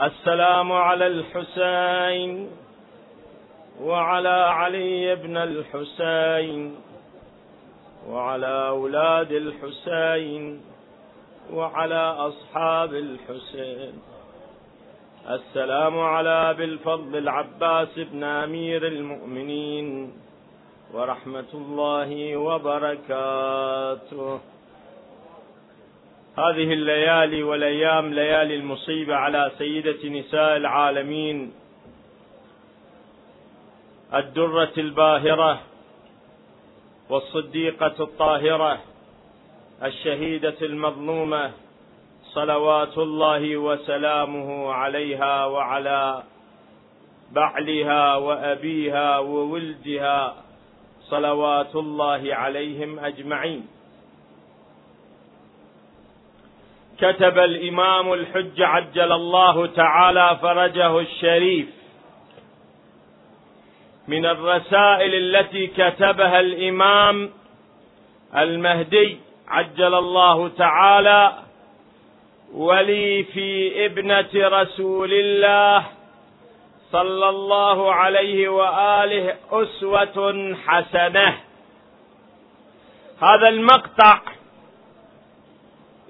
السلام على الحسين وعلى علي بن الحسين وعلى أولاد الحسين وعلى أصحاب الحسين. السلام على ابي الفضل العباس بن أمير المؤمنين ورحمة الله وبركاته. هذه الليالي والأيام ليالي المصيبة على سيدة نساء العالمين. الدرة الباهرة والصديقة الطاهرة الشهيدة المظلومة صلوات الله وسلامه عليها وعلى بعلها وأبيها وولدها صلوات الله عليهم أجمعين. كتب الإمام الحج عجل الله تعالى فرجه الشريف. من الرسائل التي كتبها الإمام المهدي عجل الله تعالى ولي في ابنة رسول الله صلى الله عليه وآله أسوة حسنة. هذا المقطع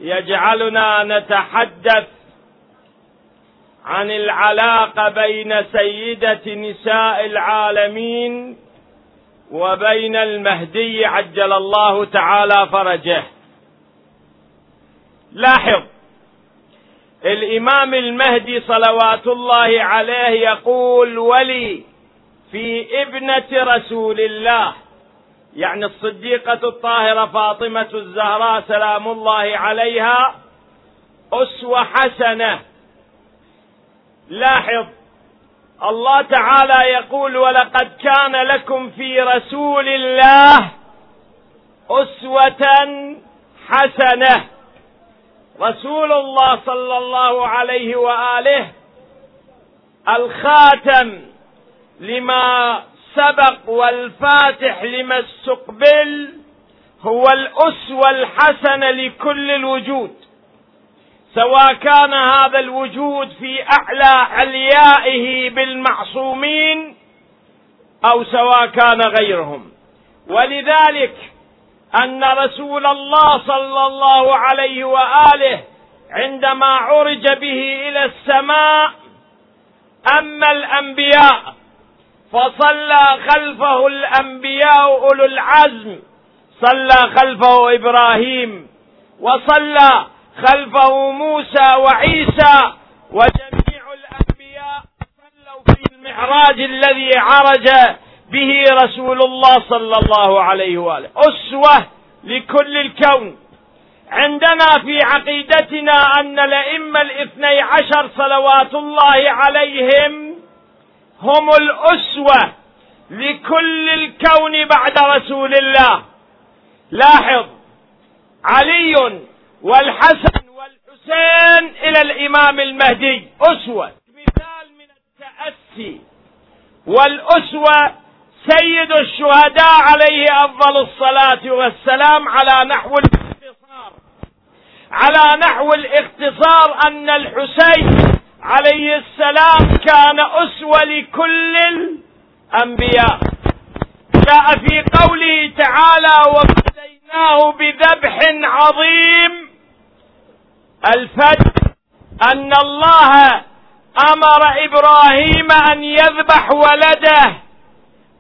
يجعلنا نتحدث عن العلاقة بين سيدة نساء العالمين وبين المهدي عجل الله تعالى فرجه. لاحظ الإمام المهدي صلوات الله عليه يقول ولي في ابنة رسول الله. يعني الصديقة الطاهرة فاطمة الزهراء سلام الله عليها أسوة حسنة. لاحظ الله تعالى يقول ولقد كان لكم في رسول الله أسوة حسنة. رسول الله صلى الله عليه وآله الخاتم لما سبق والفاتح لما استقبل هو الأسوة الحسنة لكل الوجود. سواء كان هذا الوجود في أعلى عليائه بالمعصومين أو سواء كان غيرهم. ولذلك أن رسول الله صلى الله عليه وآله عندما عرج به إلى السماء أما الأنبياء فصلى خلفه الأنبياء أولو العزم. صلى خلفه إبراهيم. وصلى خلفه موسى وعيسى. وجميع الأنبياء صلوا في المعراج الذي عرج به رسول الله صلى الله عليه وآله. أسوة لكل الكون. عندنا في عقيدتنا أن الأئمة الاثني عشر صلوات الله عليهم هم الأسوة لكل الكون بعد رسول الله. لاحظ علي والحسن والحسين إلى الإمام المهدي. أسوة مثال من التأسي. والأسوة سيد الشهداء عليه أفضل الصلاة والسلام على نحو الاختصار. على نحو الاختصار أن الحسين عليه السلام كان أسوة لكل الأنبياء. جاء في قوله تعالى وفديناه بذبح عظيم. الفد أن الله أمر إبراهيم أن يذبح ولده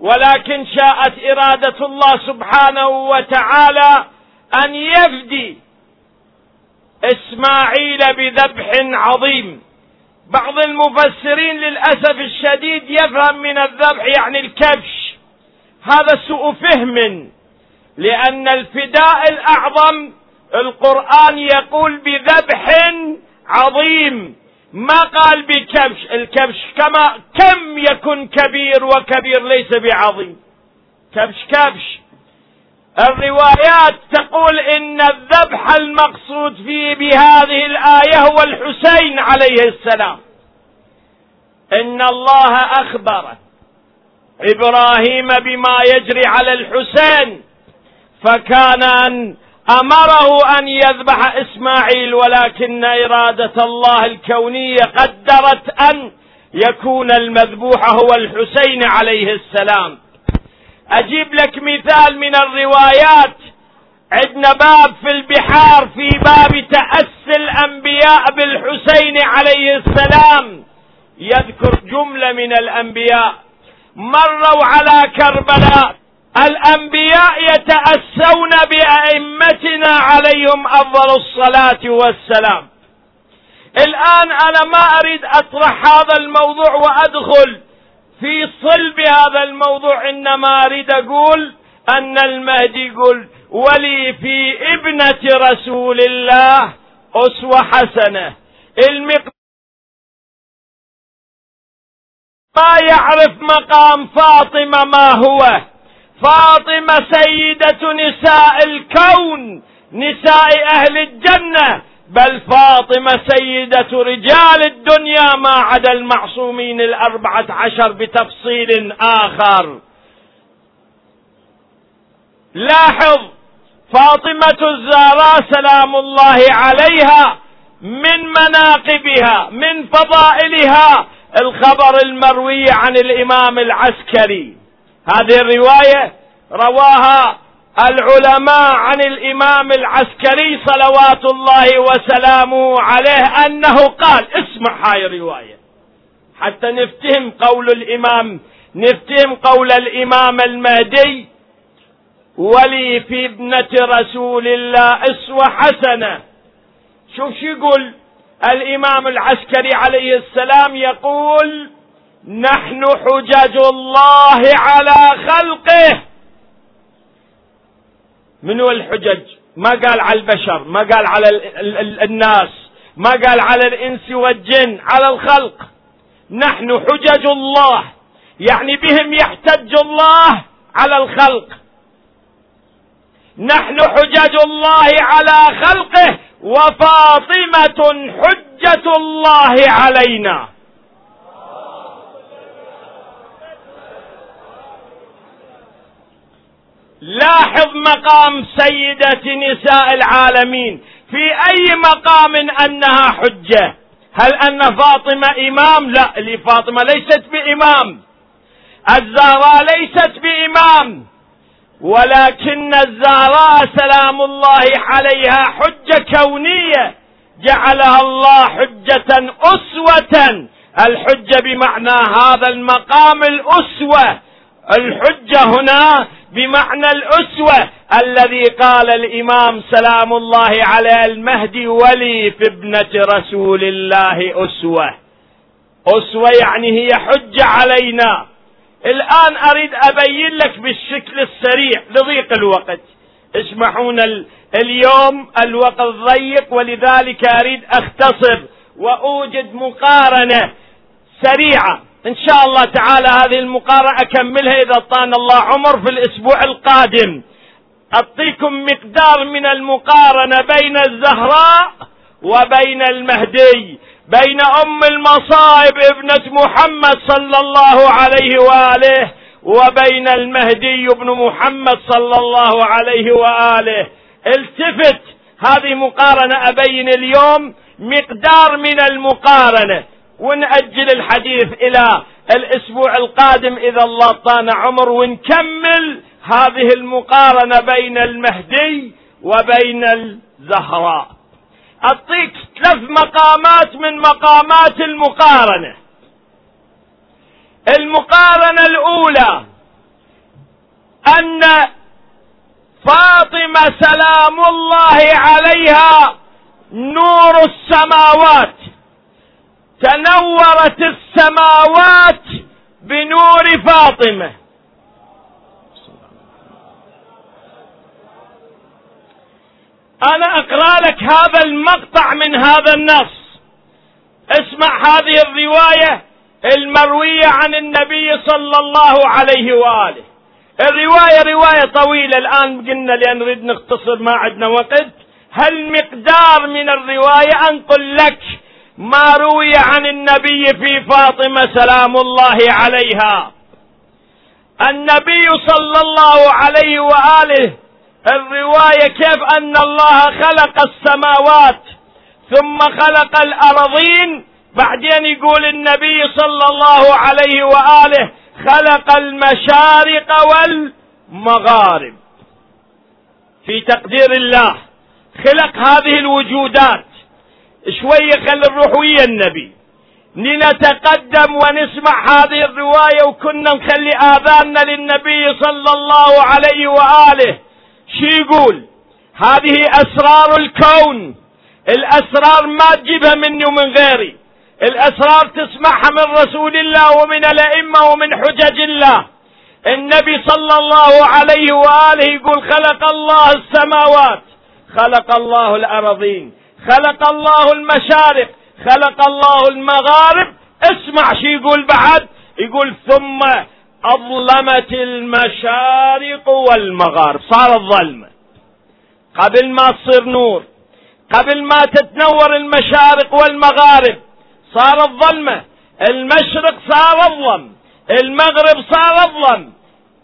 ولكن شاءت إرادة الله سبحانه وتعالى أن يفدي إسماعيل بذبح عظيم. بعض المفسرين للأسف الشديد يفهم من الذبح يعني الكبش. هذا سوء فهم لأن الفداء الأعظم القرآن يقول بذبح عظيم. ما قال بكبش الكبش كما كم يكن كبير وكبير ليس بعظيم. كبش كبش. الروايات تقول إن الذبح المقصود فيه بهذه الآية هو الحسين عليه السلام. إن الله أخبر إبراهيم بما يجري على الحسين فكان أن أمره أن يذبح إسماعيل ولكن إرادة الله الكونية قدرت أن يكون المذبوح هو الحسين عليه السلام. أجيب لك مثال من الروايات. عندنا باب في البحار في باب تأسي الأنبياء بالحسين عليه السلام. يذكر جملة من الأنبياء. مروا على كربلاء. الأنبياء يتأسون بأئمتنا عليهم أفضل الصلاة والسلام. الآن أنا ما أريد أطرح هذا الموضوع وأدخل في صلب هذا الموضوع إنما أريد أقول أن المهدي يقول ولي في ابنة رسول الله أسوة حسنة. المقدار ما يعرف مقام فاطمة ما هو. فاطمة سيدة نساء الكون نساء أهل الجنة. بل فاطمة سيدة رجال الدنيا ما عدا المعصومين الأربعة عشر بتفصيل آخر. لاحظ فاطمة الزهراء سلام الله عليها من مناقبها من فضائلها الخبر المروي عن الإمام العسكري. هذه الرواية رواها العلماء عن الإمام العسكري صلوات الله وسلامه عليه أنه قال اسمع هاي الرواية. حتى نفتهم قول الإمام نفتهم قول الإمام المهدي ولي في ابنة رسول الله أسوة حسنة. شوف شو يقول الإمام العسكري عليه السلام يقول نحن حجج الله على خلقه. منو الحجج؟ ما قال على البشر ما قال على الناس ما قال على الإنس والجن على الخلق. نحن حجج الله يعني بهم يحتج الله على الخلق. نحن حجج الله على خلقه وفاطمة حجة الله علينا. لاحظ مقام سيدة نساء العالمين. في أي مقام أنها حجة؟ هل أن فاطمة إمام؟ لا لفاطمة ليست بإمام. الزهراء ليست بإمام. ولكن الزهراء سلام الله عليها حجة كونية. جعلها الله حجة أسوة. الحجة بمعنى هذا المقام الأسوة. الحجة هنا بمعنى الأسوة الذي قال الإمام سلام الله على المهدي ولي في ابنة رسول الله أسوة. أسوة يعني هي حجة علينا. الآن أريد أبين لك بالشكل السريع لضيق الوقت. اسمحون اليوم الوقت ضيق ولذلك أريد أختصر وأوجد مقارنة سريعة. إن شاء الله تعالى هذه المقارنة أكملها إذا طان الله عمر في الأسبوع القادم. أعطيكم مقدار من المقارنة بين الزهراء وبين المهدي بين أم المصائب ابنة محمد صلى الله عليه وآله وبين المهدي ابن محمد صلى الله عليه وآله. التفت هذه مقارنة أبين اليوم مقدار من المقارنة. ونأجل الحديث إلى الأسبوع القادم إذا الله طان عمر ونكمل هذه المقارنة بين المهدي وبين الزهراء. أعطيك ثلاث مقامات من مقامات المقارنة. المقارنة الأولى أن فاطمة سلام الله عليها نور السماوات. تنورت السماوات بنور فاطمة. أنا أقرأ لك هذا المقطع من هذا النص. اسمع هذه الرواية المروية عن النبي صلى الله عليه وآله. الرواية رواية طويلة الآن قلنا لأن نريد نختصر ما عندنا وقت. هل مقدار من الرواية؟ أنقل لك ما روي عن النبي في فاطمة سلام الله عليها. النبي صلى الله عليه وآله الرواية كيف أن الله خلق السماوات ثم خلق الأرضين. بعدين يقول النبي صلى الله عليه وآله خلق المشارق والمغارب. في تقدير الله خلق هذه الوجودات. شوية خل نروح ويا النبي. لنتقدم ونسمع هذه الرواية وكنا نخلي آذاننا للنبي صلى الله عليه وآله. شي يقول؟ هذه أسرار الكون. الأسرار ما تجيبها مني ومن غيري. الأسرار تسمعها من رسول الله ومن الأئمة ومن حجج الله. النبي صلى الله عليه وآله يقول خلق الله السماوات خلق الله الأراضين خلق الله المشارق خلق الله المغارب. اسمع شو يقول بعد. يقول ثم أظلمت المشارق والمغارب. صارت ظلمة قبل ما تصير نور قبل ما تتنور المشارق والمغارب صارت ظلمة المشرق صار أظلم المغرب صار أظلم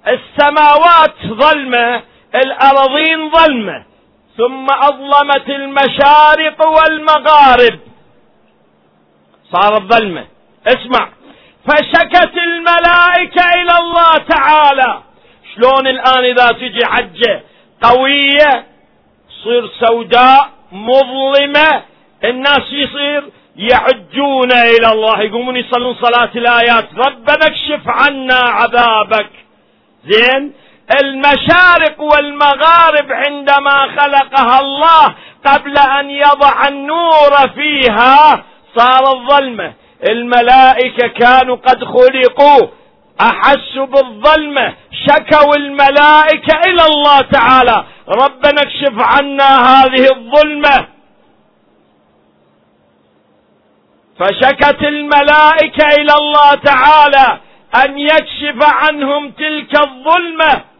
السماوات ظلمة الأراضين ظلمة. ثم أظلمت المشارق والمغارب. صارت ظلمة اسمع. فشكت الملائكة إلى الله تعالى. شلون الآن إذا تجي حجة قوية تصير سوداء مظلمة الناس يصير يعجون إلى الله. يقومون يصلون صلاة الآيات. ربنا اكشف عنا عذابك. زين؟ المشارق والمغارب عندما خلقها الله قبل أن يضع النور فيها صارت ظلمة الملائكة كانوا قد خلقوا. أحسوا بالظلمة شكوا الملائكة إلى الله تعالى. ربنا اكشف عنا هذه الظلمة. فشكت الملائكة إلى الله تعالى أن يكشف عنهم تلك الظلمة.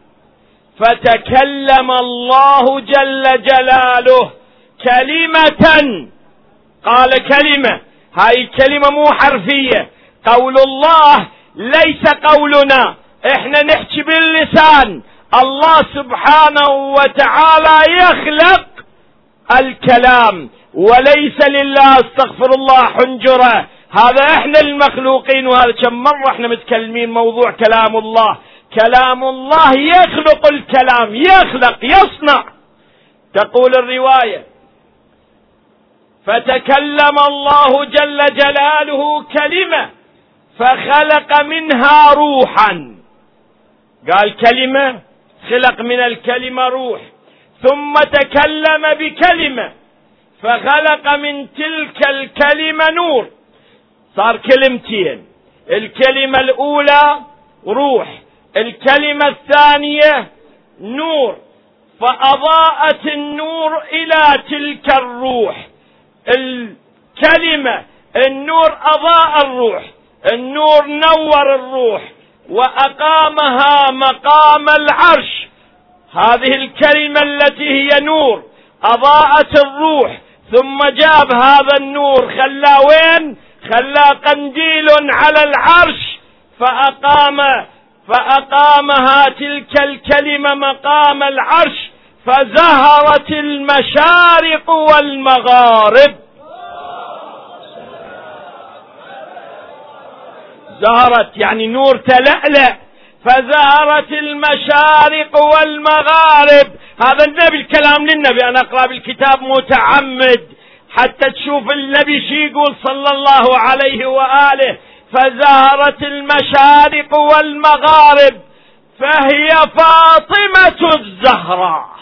فتكلم الله جل جلاله كلمة. قال كلمة. هاي كلمة مو حرفية. قول الله ليس قولنا. إحنا نحكي باللسان. الله سبحانه وتعالى يخلق الكلام. وليس لله أستغفر الله حنجرة. هذا إحنا المخلوقين وهذا كم مرة إحنا متكلمين موضوع كلام الله. كلام الله يخلق الكلام يخلق يصنع. تقول الرواية فتكلم الله جل جلاله كلمة فخلق منها روحا. قال كلمة خلق من الكلمة روح. ثم تكلم بكلمة فخلق من تلك الكلمة نور. صار كلمتين الكلمة الأولى روح الكلمة الثانية نور. فأضاءت النور إلى تلك الروح. الكلمة النور أضاء الروح. النور نور الروح. وأقامها مقام العرش. هذه الكلمة التي هي نور. أضاءت الروح. ثم جاب هذا النور. خلاه وين؟ خلاه قنديل على العرش. فأقام فأقامها تلك الكلمة مقام العرش فزهرت المشارق والمغارب. زهرت يعني نور تلألأ. فزهرت المشارق والمغارب. هذا النبي الكلام للنبي. أنا أقرأ بالكتاب متعمد. حتى تشوف النبي شي يقول صلى الله عليه وآله. فزهرت المشارق والمغارب فهي فاطمة الزهراء.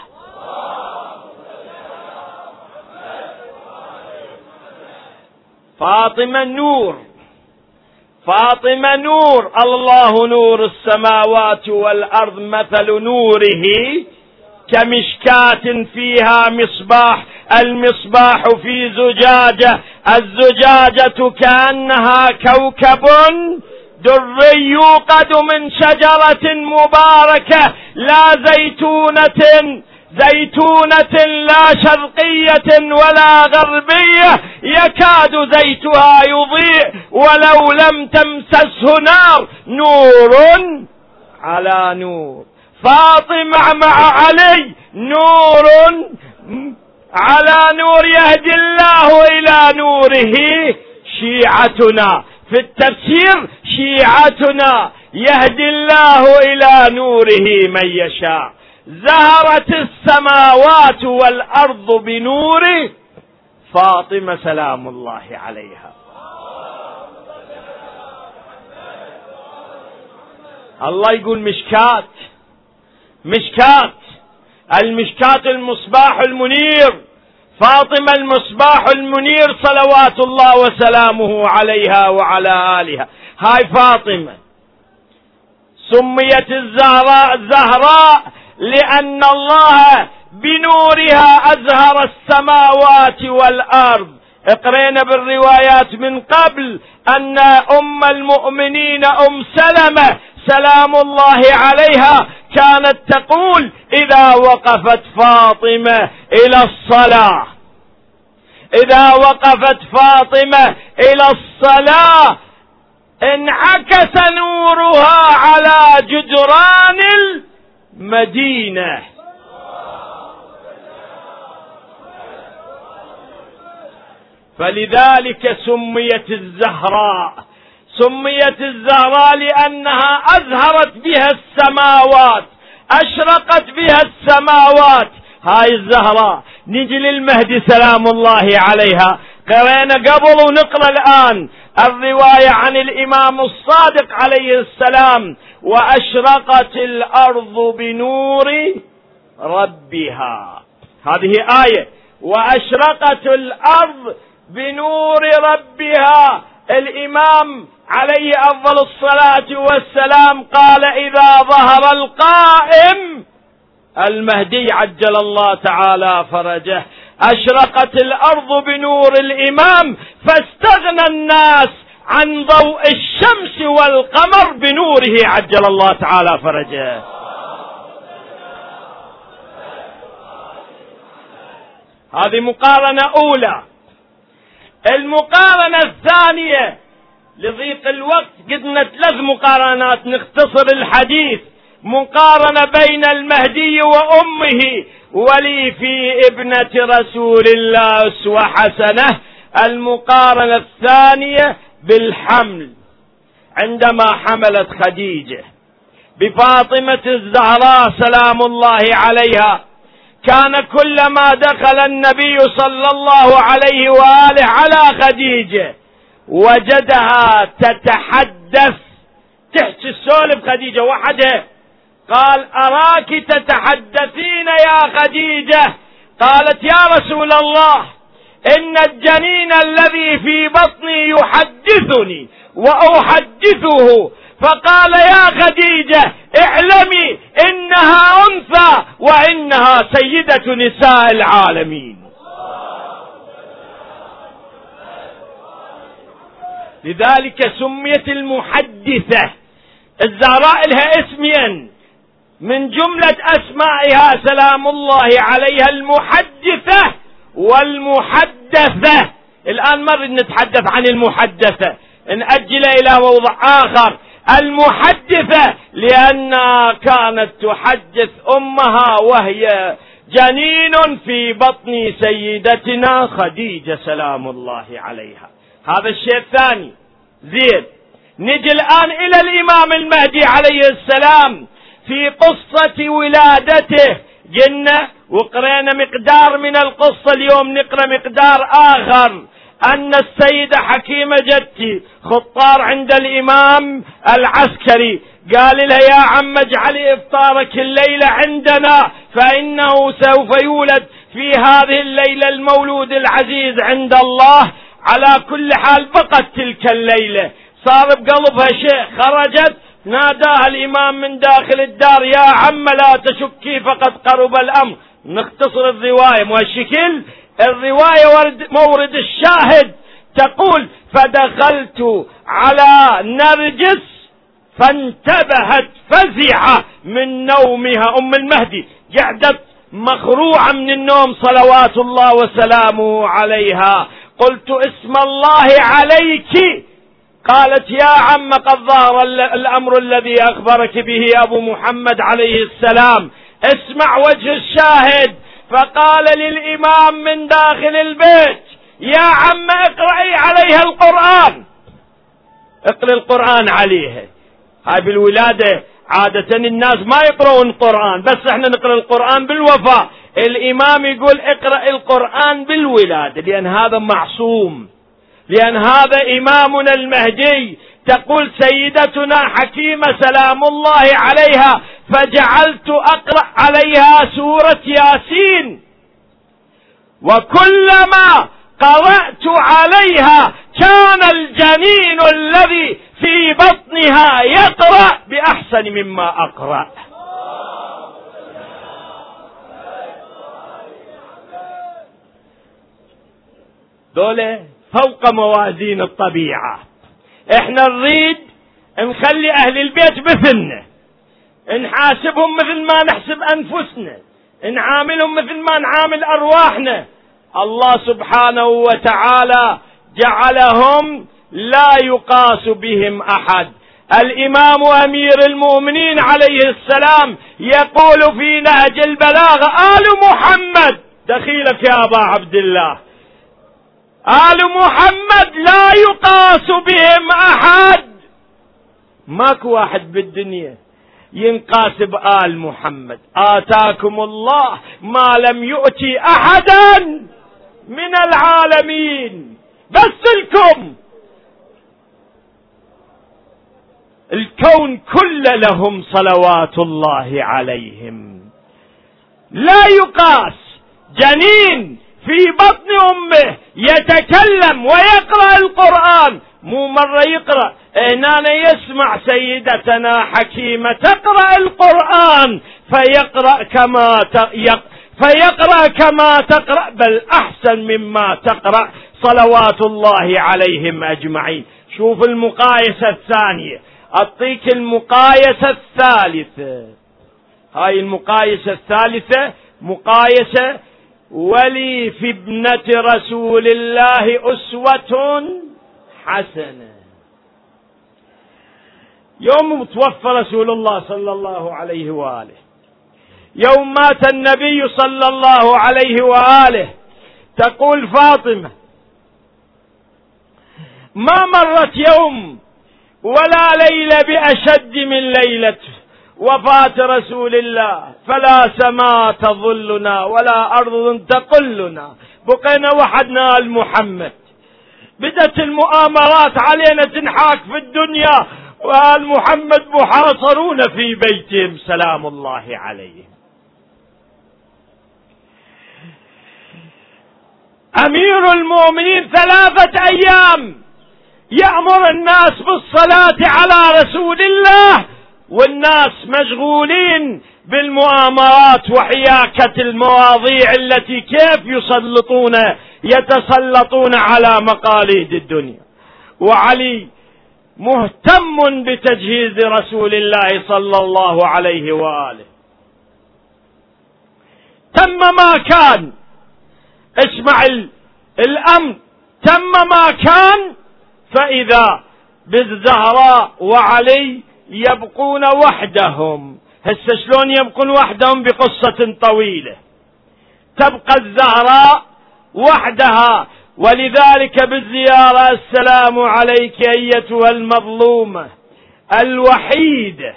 فاطمة نور فاطمة نور الله نور السماوات والأرض مثل نوره. كمشكاة فيها مصباح المصباح في زجاجة الزجاجة كأنها كوكب دري يوقد من شجرة مباركة لا زيتونة زيتونة لا شرقية ولا غربية يكاد زيتها يضيء ولو لم تمسسه نار نور على نور. فاطمة مع علي نور على نور يهدي الله إلى نوره شيعتنا. في التفسير شيعتنا يهدي الله إلى نوره من يشاء. زهرت السماوات والأرض بنوره فاطمة سلام الله عليها. الله يقول مشكات. مشكات. المشكات المصباح المنير. فاطمة المصباح المنير صلوات الله وسلامه عليها وعلى آلها. هاي فاطمة. سميت الزهراء الزهراء لأن الله بنورها أزهر السماوات والأرض. اقرينا بالروايات من قبل أن أم المؤمنين أم سلمة سلام الله عليها كانت تقول إذا وقفت فاطمة إلى الصلاة. إذا وقفت فاطمة إلى الصلاة انعكس نورها على جدران المدينة. فلذلك سميت الزهراء. سميت الزهراء لأنها أزهرت بها السماوات أشرقت بها السماوات. هاي الزهراء نجي للمهدي سلام الله عليها. قرينا قبل ونقرأ الآن الرواية عن الإمام الصادق عليه السلام وأشرقت الأرض بنور ربها. هذه آية وأشرقت الأرض بنور ربها. الإمام عليه أفضل الصلاة والسلام قال إذا ظهر القائم المهدي عجل الله تعالى فرجه أشرقت الأرض بنور الإمام فاستغنى الناس عن ضوء الشمس والقمر بنوره عجل الله تعالى فرجه. هذه مقارنة أولى. المقارنة الثانية لضيق الوقت قدنا ثلاث مقارنات نختصر الحديث. مقارنة بين المهدي وأمه. ولي في ابنة رسول الله أسوة حسنة المقارنة الثانية بالحمل. عندما حملت خديجة بفاطمة الزهراء سلام الله عليها كان كلما دخل النبي صلى الله عليه وآله على خديجة وجدها تتحدث. تحكي السولف خديجه وحدها قال أراك تتحدثين يا خديجة؟ قالت يا رسول الله إن الجنين الذي في بطني يحدثني وأحدثه. فقال يا خديجة اعلمي إنها أنثى وإنها سيدة نساء العالمين. لذلك سميت المحدثة الزهراء لها اسمين من جملة أسمائها سلام الله عليها المحدثة والمحدثة. الآن مرة نتحدث عن المحدثة نأجل إلى موضع آخر. المحدثة لأنها كانت تحدث أمها وهي جنين في بطن سيدتنا خديجة سلام الله عليها. هذا الشيء الثاني. زين. نجي الآن إلى الإمام المهدي عليه السلام في قصة ولادته. جنة وقرينا مقدار من القصة. اليوم نقرأ مقدار آخر. أن السيدة حكيمة جدتي خطار عند الإمام العسكري قال لها يا عم اجعلي إفطارك الليلة عندنا فإنه سوف يولد في هذه الليلة المولود العزيز عند الله. على كل حال بقت تلك الليلة. صار بقلبها شيء خرجت ناداها الإمام من داخل الدار يا عم لا تشكي فقد قرب الأمر. نختصر الرواية مو الشكل الرواية ورد مورد الشاهد. تقول فدخلت على نرجس فانتبهت فزعة من نومها أم المهدي. قعدت مخروعة من النوم صلوات الله وسلامه عليها. قلت اسم الله عليك. قالت يا عم قد ظهر الأمر الذي أخبرك به أبو محمد عليه السلام. اسمع وجه الشاهد. فقال للإمام من داخل البيت يا عم اقرأي عليها القرآن. اقرأ القرآن عليها هاي بالولادة عادة الناس ما يقرؤون القرآن بس إحنا نقرأ القرآن بالوفاء. الإمام يقول اقرأ القرآن بالولادة لأن هذا معصوم. لأن هذا إمامنا المهدي. تقول سيدتنا حكيمة سلام الله عليها فجعلت أقرأ عليها سورة ياسين. وكلما قرأت عليها كان الجنين الذي في بطنها يقرأ بأحسن مما أقرأ. دولة فوق موازين الطبيعة. إحنا نريد نخلي أهل البيت مثلنا نحاسبهم مثل ما نحسب أنفسنا. نعاملهم مثل ما نعامل أرواحنا. الله سبحانه وتعالى جعلهم لا يقاس بهم أحد. الإمام أمير المؤمنين عليه السلام يقول في نهج البلاغة آل محمد. دخيلك يا أبا عبد الله. آل محمد لا يقاس بهم أحد. ماكو واحد بالدنيا ينقاس بآل محمد. آتاكم الله ما لم يؤتي أحدا من العالمين. بس لكم الكون كل لهم صلوات الله عليهم. لا يقاس. جنين. في بطن أمه يتكلم ويقرأ القرآن. مو مرة يقرأ هنا يسمع سيدتنا حكيمة تقرأ القرآن فيقرأ كما فيقرأ كما تقرأ بل أحسن مما تقرأ صلوات الله عليهم أجمعين. شوف المقايسة الثانية. أعطيك المقايسة الثالثة. هاي المقايسة الثالثة مقايسة ولي في ابنة رسول الله أسوة حسنة. يوم توفى رسول الله صلى الله عليه وآله. يوم مات النبي صلى الله عليه وآله. تقول فاطمة ما مرت يوم ولا ليلة بأشد من ليلته. وفاة رسول الله فلا سماء تظلنا ولا أرض تقلنا. بقينا وحدنا المحمد. بدت المؤامرات علينا تنحاك في الدنيا وآل محمد محاصرون في بيتهم. سلام الله عليهم. أمير المؤمنين ثلاثة أيام يأمر الناس بالصلاة على رسول الله والناس مشغولين بالمؤامرات وحياكة المواضيع التي كيف يسلطون يتسلطون على مقاليد الدنيا. وعلي مهتم بتجهيز رسول الله صلى الله عليه وآله. تم ما كان. اسمع الأمر. تم ما كان فإذا بالزهراء وعلي يبقون وحدهم. هسه شلون يبقون وحدهم؟ بقصة طويلة. تبقى الزهراء وحدها. ولذلك بالزيارة السلام عليك أيتها المظلومة. الوحيدة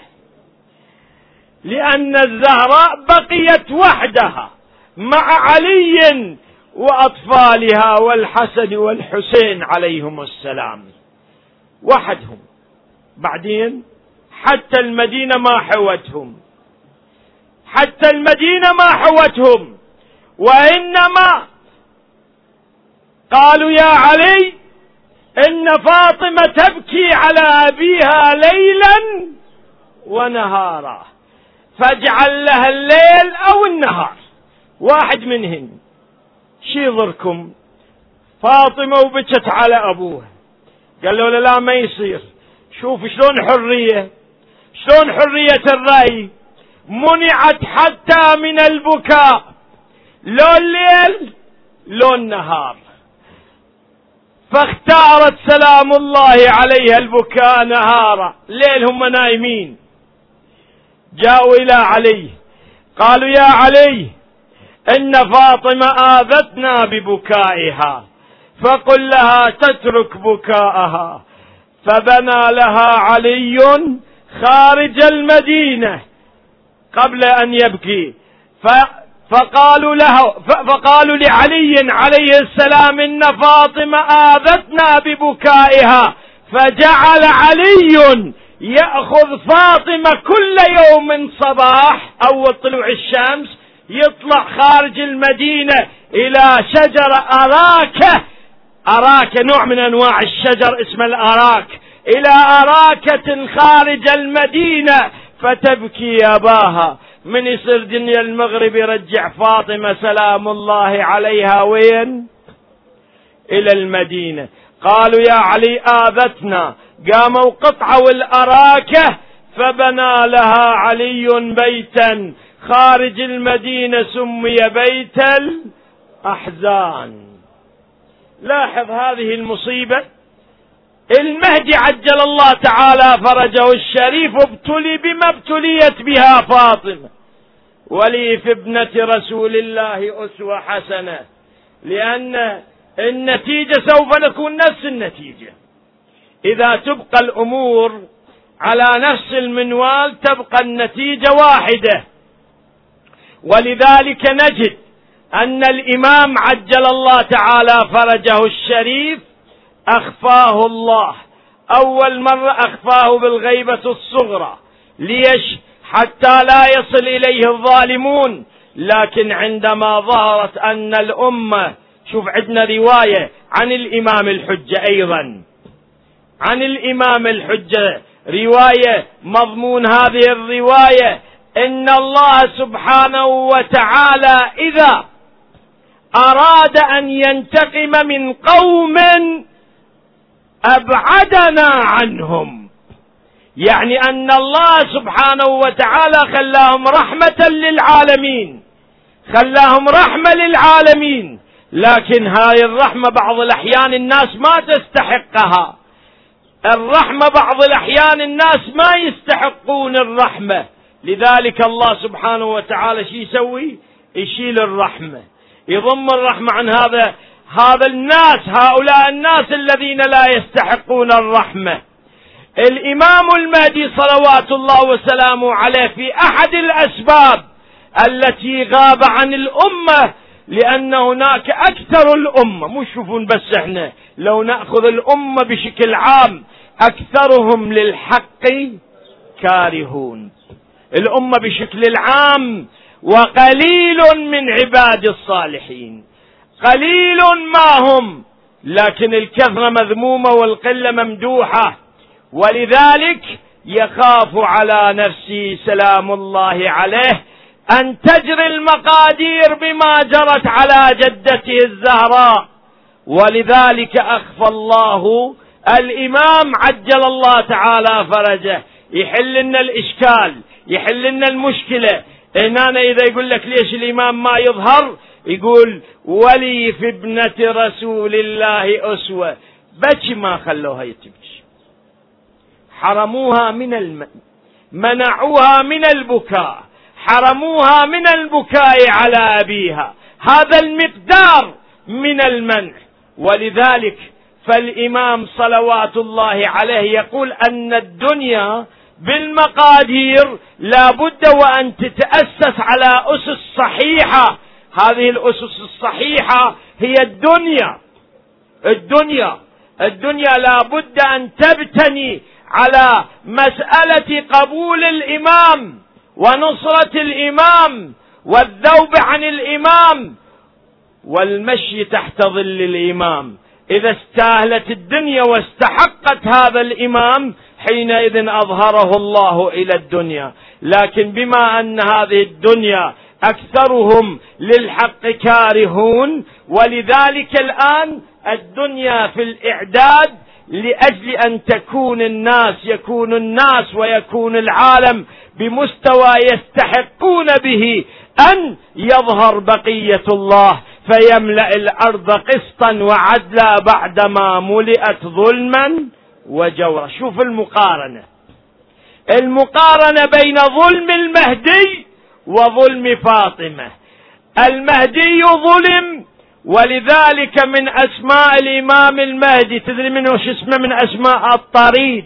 لأن الزهراء بقيت وحدها مع علي وأطفالها والحسن والحسين عليهم السلام. وحدهم. بعدين حتى المدينة ما حوتهم. حتى المدينة ما حوتهم. وإنما قالوا يا علي إن فاطمة تبكي على أبيها ليلا ونهارا. فاجعل لها الليل أو النهار. واحد منهن. شي يضركم؟ فاطمة وبكت على أبوها. قال له لا ما يصير. شوف شلون حرية. شلون حرية الرأي؟ منعت حتى من البكاء. لو الليل لو النهار فاختارت سلام الله عليها البكاء نهارا. ليل هم نايمين. جاءوا إلى علي. قالوا يا علي إن فاطمة آذتنا ببكائها فقل لها تترك بكاءها. فبنى لها علي خارج المدينة قبل أن يبكي. فقالوا له فقالوا لعلي عليه السلام إن فاطمة آذتنا ببكائها. فجعل علي يأخذ فاطمة كل يوم صباح أول طلوع الشمس يطلع خارج المدينة إلى شجرة أراكة أراكة نوع من أنواع الشجر اسم الأراك. إلى أراكة خارج المدينة فتبكي أباها من يصير دنيا المغرب يرجع فاطمة سلام الله عليها. وين؟ إلى المدينة. قالوا يا علي آذتنا. قاموا قطعوا الأراكة فبنى لها علي بيتا. خارج المدينة سمي بيت الأحزان. لاحظ هذه المصيبة؟ المهدي عجل الله تعالى فرجه الشريف ابتلي بما ابتليت بها فاطمة. ولي في ابنة رسول الله أسوة حسنة. لأن النتيجة سوف نكون نفس النتيجة. إذا تبقى الأمور على نفس المنوال تبقى النتيجة واحدة. ولذلك نجد أن الإمام عجل الله تعالى فرجه الشريف أخفاه الله. أول مرة أخفاه بالغيبة الصغرى. ليش؟ حتى لا يصل إليه الظالمون. لكن عندما ظهرت أن الأمة شوف عندنا رواية عن الإمام الحجة أيضا. عن الإمام الحجة. رواية مضمون هذه الرواية. إن الله سبحانه وتعالى إذا أراد أن ينتقم من قوم أبعدنا عنهم. يعني أن الله سبحانه وتعالى خلاهم رحمة للعالمين. خلاهم رحمة للعالمين. لكن هاي الرحمة بعض الأحيان الناس ما تستحقها. الرحمة بعض الأحيان الناس ما يستحقون الرحمة. لذلك الله سبحانه وتعالى شي يسوي؟ يشيل الرحمة. يضم الرحمة عن هذا هذا الناس هؤلاء الناس الذين لا يستحقون الرحمة. الإمام المهدي صلوات الله وسلامه عليه في أحد الأسباب التي غاب عن الأمة لأن هناك أكثر الأمة مش شوفون بس إحنا لو نأخذ الأمة بشكل عام أكثرهم للحق كارهون. الأمة بشكل العام وقليل من عباد الصالحين. قليل ما هم لكن الكثرة مذمومة والقلة ممدوحة. ولذلك يخاف على نفسه سلام الله عليه أن تجري المقادير بما جرت على جدته الزهراء. ولذلك أخفى الله الإمام عجل الله تعالى فرجه. يحل لنا الإشكال يحل لنا المشكلة. هنا إذا يقول لك ليش الإمام ما يظهر يقول ولي في ابنة رسول الله أسوة. بكي ما خلوها يتبكي. حرموها من الم... منعوها من البكاء. حرموها من البكاء على أبيها. هذا المقدار من المنع. ولذلك فالإمام صلوات الله عليه يقول أن الدنيا بالمقادير لا بد وأن تتأسس على أسس صحيحة هذه الأسس الصحيحة هي الدنيا. الدنيا. الدنيا لا بد أن تبتني على مسألة قبول الإمام ونصرة الإمام والذوب عن الإمام والمشي تحت ظل الإمام. إذا استاهلت الدنيا واستحقت هذا الإمام حينئذ أظهره الله إلى الدنيا. لكن بما أن هذه الدنيا أكثرهم للحق كارهون ولذلك الآن الدنيا في الإعداد لأجل أن تكون الناس يكون الناس ويكون العالم بمستوى يستحقون به أن يظهر بقية الله فيملأ الأرض قسطا وعدلا بعدما ملئت ظلما وجورا. شوف المقارنة. المقارنة بين ظلم المهدي وظلم فاطمة. المهدي ظلم ولذلك من أسماء الإمام المهدي تدري منه وش اسمه؟ من أسماء الطريد.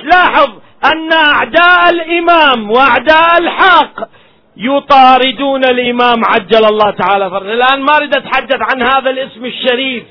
تلاحظ أن أعداء الإمام وأعداء الحق يطاردون الإمام عجل الله تعالى فرجه الآن ما أريد أتحدث عن هذا الاسم الشريف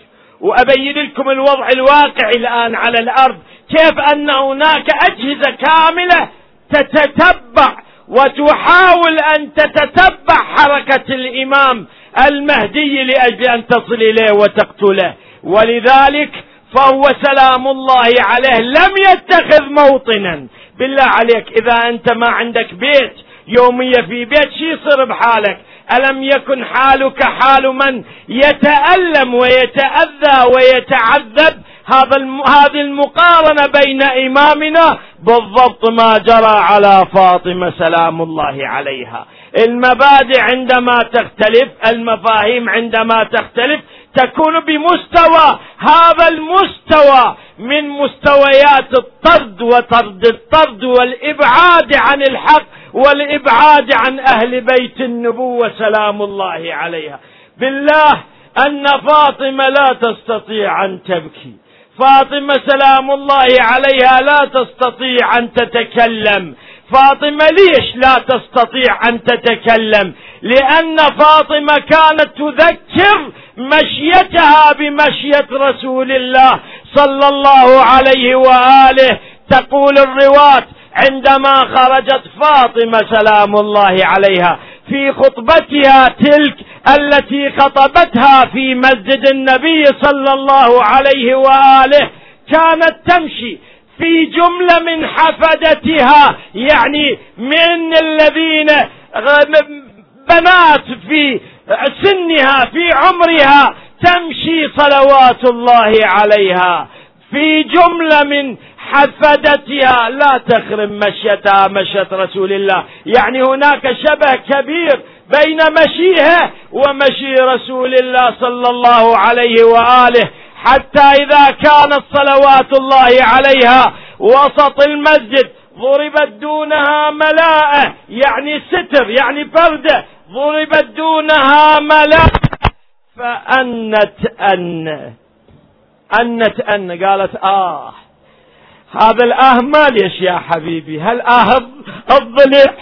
وأبين لكم الوضع الواقعي الآن على الأرض كيف أن هناك أجهزة كاملة تتتبع وتحاول أن تتتبع حركة الإمام المهدي لأجل أن تصل إليه وتقتله. ولذلك فهو سلام الله عليه. لم يتخذ موطنا. بالله عليك إذا أنت ما عندك بيت يومية في بيت شي يصير بحالك؟ ألم يكن حالك حال من يتألم ويتأذى ويتعذب هذا هذه المقارنة بين إمامنا بالضبط ما جرى على فاطمة سلام الله عليها. المبادئ عندما تختلف المفاهيم عندما تختلف تكون بمستوى هذا المستوى من مستويات الطرد وطرد الطرد والإبعاد عن الحق والإبعاد عن أهل بيت النبوة سلام الله عليها. بالله أن فاطمة لا تستطيع أن تبكي. فاطمة سلام الله عليها لا تستطيع أن تتكلم. فاطمة ليش لا تستطيع أن تتكلم؟ لأن فاطمة كانت تذكر مشيتها بمشية رسول الله صلى الله عليه وآله. تقول الرواة عندما خرجت فاطمة سلام الله عليها في خطبتها تلك التي خطبتها في مسجد النبي صلى الله عليه وآله كانت تمشي في جملة من حفدتها يعني من الذين بنات في سنها في عمرها تمشي صلوات الله عليها. في جملة من حفدتها لا تخرم مشيتها مشية رسول الله. يعني هناك شبه كبير بين مشيها ومشي رسول الله صلى الله عليه وآله حتى إذا كانت صلوات الله عليها وسط المسجد ضربت دونها ملاءة يعني ستر يعني فردة ضربت دونها ملاءة فأنت أن أنت أن قالت آه هذا الآه ما ليش يا حبيبي هل آه الضلع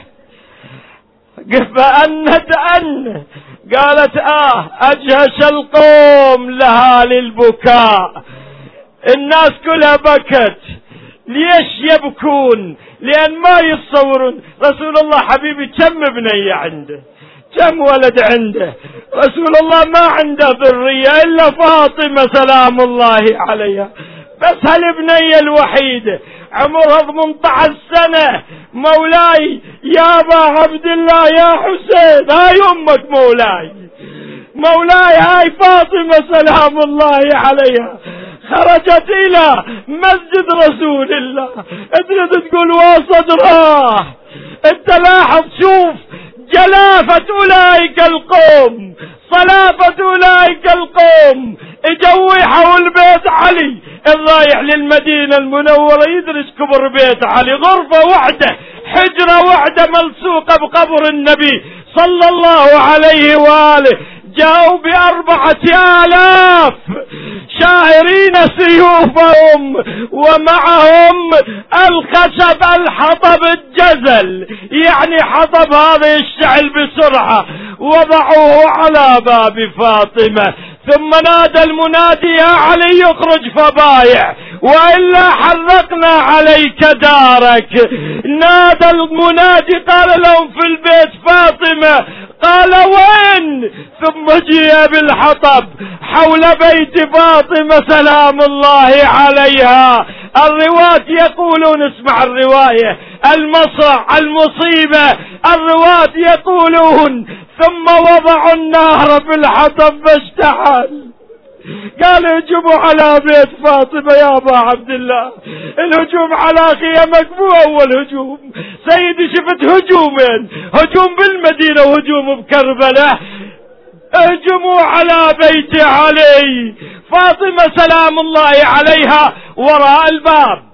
فأنت أن قالت آه أجهش القوم لها للبكاء. الناس كلها بكت. ليش يبكون؟ لأن ما يتصورون. رسول الله حبيبي كم بنية عنده؟ كم ولد عنده؟ رسول الله ما عنده ذرية إلا فاطمة سلام الله عليها. بس هالبنية الوحيدة عمرها 18 سنة. مولاي يا ابا عبد الله يا حسين هاي أمك مولاي. مولاي هاي فاطمة سلام الله عليها. خرجت إلى مسجد رسول الله. تريد تقول وصدراه انت لاحظ شوف جلافة أولئك القوم صلافة أولئك القوم. اجوا حول بيت علي الرايح للمدينة المنورة يدرس كبر بيت علي. غرفة واحدة حجرة واحدة ملصوقة بقبر النبي صلى الله عليه وآله. جاءوا بأربعة آلاف شاعرين سيوفهم ومعهم الخشب الحطب الجزل. يعني حطب هذا يشتعل بسرعة. وضعوه على باب فاطمة. ثم نادى المنادي يا علي اخرج فبايع وإلا حرقنا عليك دارك. نادى المنادي قال لهم في البيت فاطمة. قال وين؟ ثم جيء بالحطب حول بيت فاطمة سلام الله عليها. الرواة يقولون اسمع الرواية. المصرع المصيبة. الرواة يقولون ثم وضعوا النهر في الحطب فاشتعل قال هجموا على بيت فاطمة يا أبا عبد الله الهجوم على خيمك مو أول هجوم. سيدي شفت هجومين هجوم بالمدينة وهجوم بكربلاء اهجموا على بيت علي. فاطمة سلام الله عليها وراء الباب.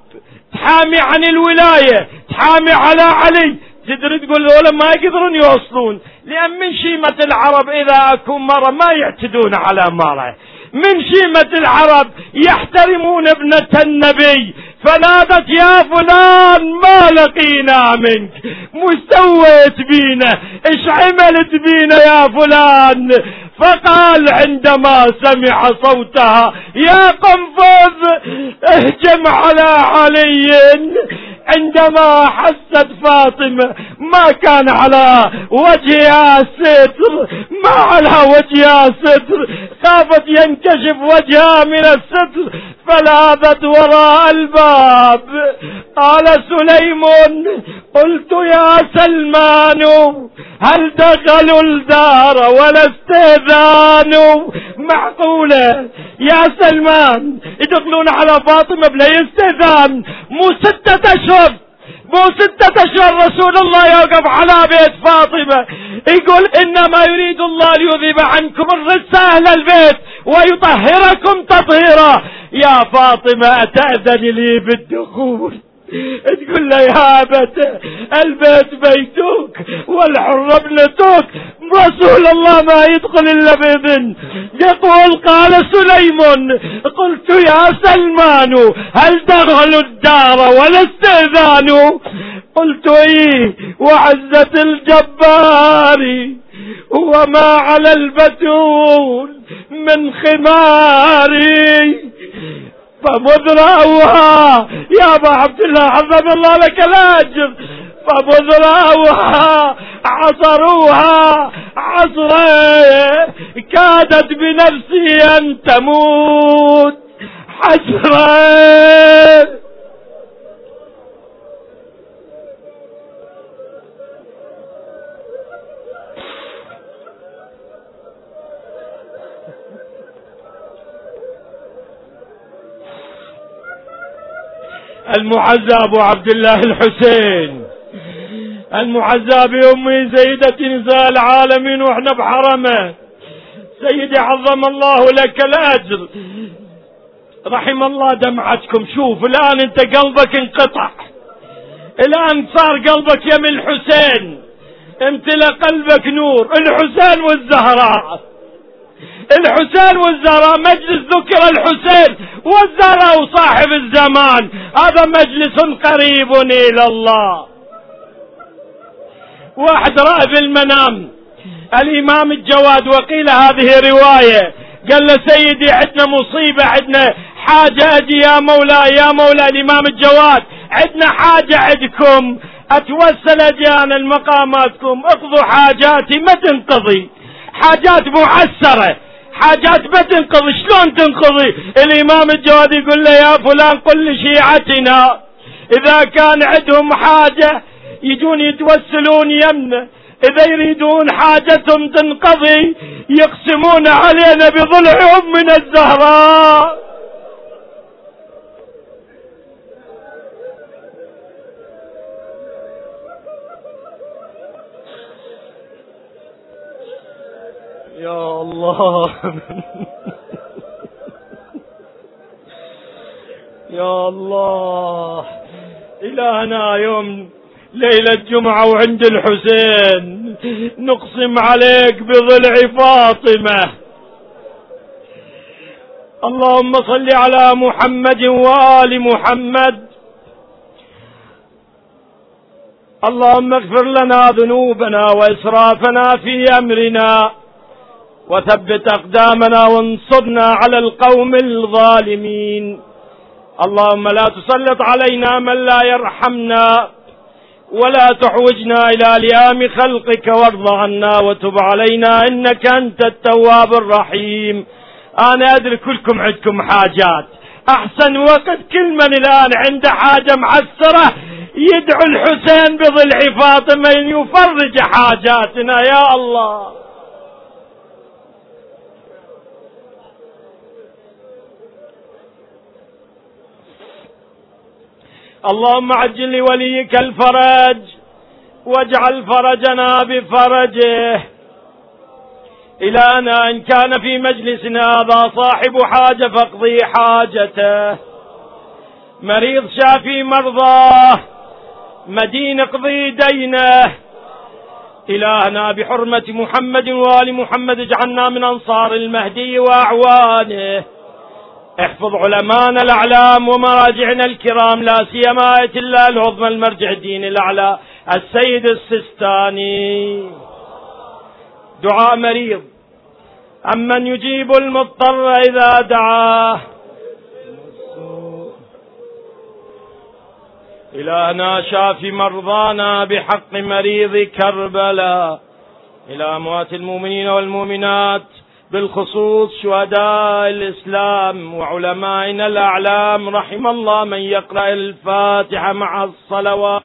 تحامي عن الولاية تحامي على علي. تدري تقول ذولا ما يقدرون يوصلون. لأن من شيمة العرب إذا أكون مرة ما يعتدون على مرة. من شيمة العرب يحترمون ابنة النبي. فنادت يا فلان ما لقينا منك. مش سويت بينا إيش عملت بينا يا فلان؟ فقال عندما سمع صوتها يا قنفذ اهجم على علي. عندما حست فاطمة ما كان على وجهها ستر ما على وجهها ستر خافت ينكشف وجهها من الستر فلاذت وراء الباب. قال سليم قلت يا سلمان هل دخلوا الدار ولا استئذان معقولة. يا سلمان يدخلون على فاطمة بلا استئذان. مو ستة أشهر. مو ستة أشهر رسول الله يوقف على بيت فاطمة. يقول إنما يريد الله ليذيب عنكم الرجس أهل البيت ويطهركم تطهيرا. يا فاطمة أتأذن لي بالدخول؟ تقول له يا أبت؟ البيت بيتك والحر ابنتك. رسول الله ما يدخل إلا بإذن. يقول قال سليم قلت يا سلمان هل دخلوا الدار ولا استئذان قلت إيه وعزة الجبار. وما على البتول من خماري فمذ رأوها يا أبا عبد الله عظم الله لك الأجر. فمذ رأوها عصروها. عصرا. كادت بنفسي أن تموت. حسرا المعزى ابو عبد الله الحسين. المعزى بامي سيدة نساء العالمين وإحنا بحرمه. سيدي عظم الله لك الأجر. رحم الله دمعتكم. شوف الآن أنت قلبك انقطع. الآن صار قلبك يم الحسين. امتلأ قلبك نور. الحسين والزهراء. الحسين والزهراء مجلس ذكر الحسين والزهراء وصاحب الزمان. هذا مجلس قريب إلى الله. واحد رأى في المنام. الإمام الجواد وقيل هذه رواية. قال له سيدي عندنا مصيبة عندنا حاجة أجي يا مولاي يا مولاي الإمام الجواد عندنا حاجة عندكم. أتوسل أجيانا المقاماتكم. اقضوا حاجاتي ما تنقضي حاجات معسرة. حاجات ما تنقضي شلون تنقضي الإمام الجواد يقول له يا فلان قل لشيعتنا إذا كان عندهم حاجة يجون يتوسلون يمنا إذا يريدون حاجتهم تنقضي يقسمون علينا بضلعهم من الزهراء. يا الله. يا الله. إلهنا يوم ليلة جمعة وعند الحسين. نقسم عليك بضلع فاطمة. اللهم صل على محمد وآل محمد. اللهم اغفر لنا ذنوبنا وإسرافنا في أمرنا. وثبت أقدامنا وانصرنا على القوم الظالمين. اللهم لا تسلط علينا من لا يرحمنا ولا تحوجنا إلى لئام خلقك وارض عنا وتب علينا إنك أنت التواب الرحيم. أنا أدري كلكم عندكم حاجات. أحسن وقت كل من الآن عنده حاجة معسرة يدعو الحسين بضلع فاطمة يفرج حاجاتنا. يا الله. اللهم عجل لوليك الفرج واجعل فرجنا بفرجه. إلهنا إن كان في مجلسنا هذا صاحب حاجة فاقضي حاجته. مريض شافي مرضاه مدين اقضي دينه. إلهنا بحرمة محمد وآل محمد اجعلنا من أنصار المهدي وأعوانه. احفظ علمانا الأعلام ومراجعنا الكرام لا سيما آية الله العظمى المرجع الدين الأعلى السيد السستاني دعاء مريض. أمن يجيب المضطر إذا دعاه. إلهنا شاف مرضانا بحق مريض كربلاء. إلى أموات المؤمنين والمؤمنات. بالخصوص شهداء الإسلام وعلمائنا الأعلام رحم الله من يقرأ الفاتحة مع الصلوات.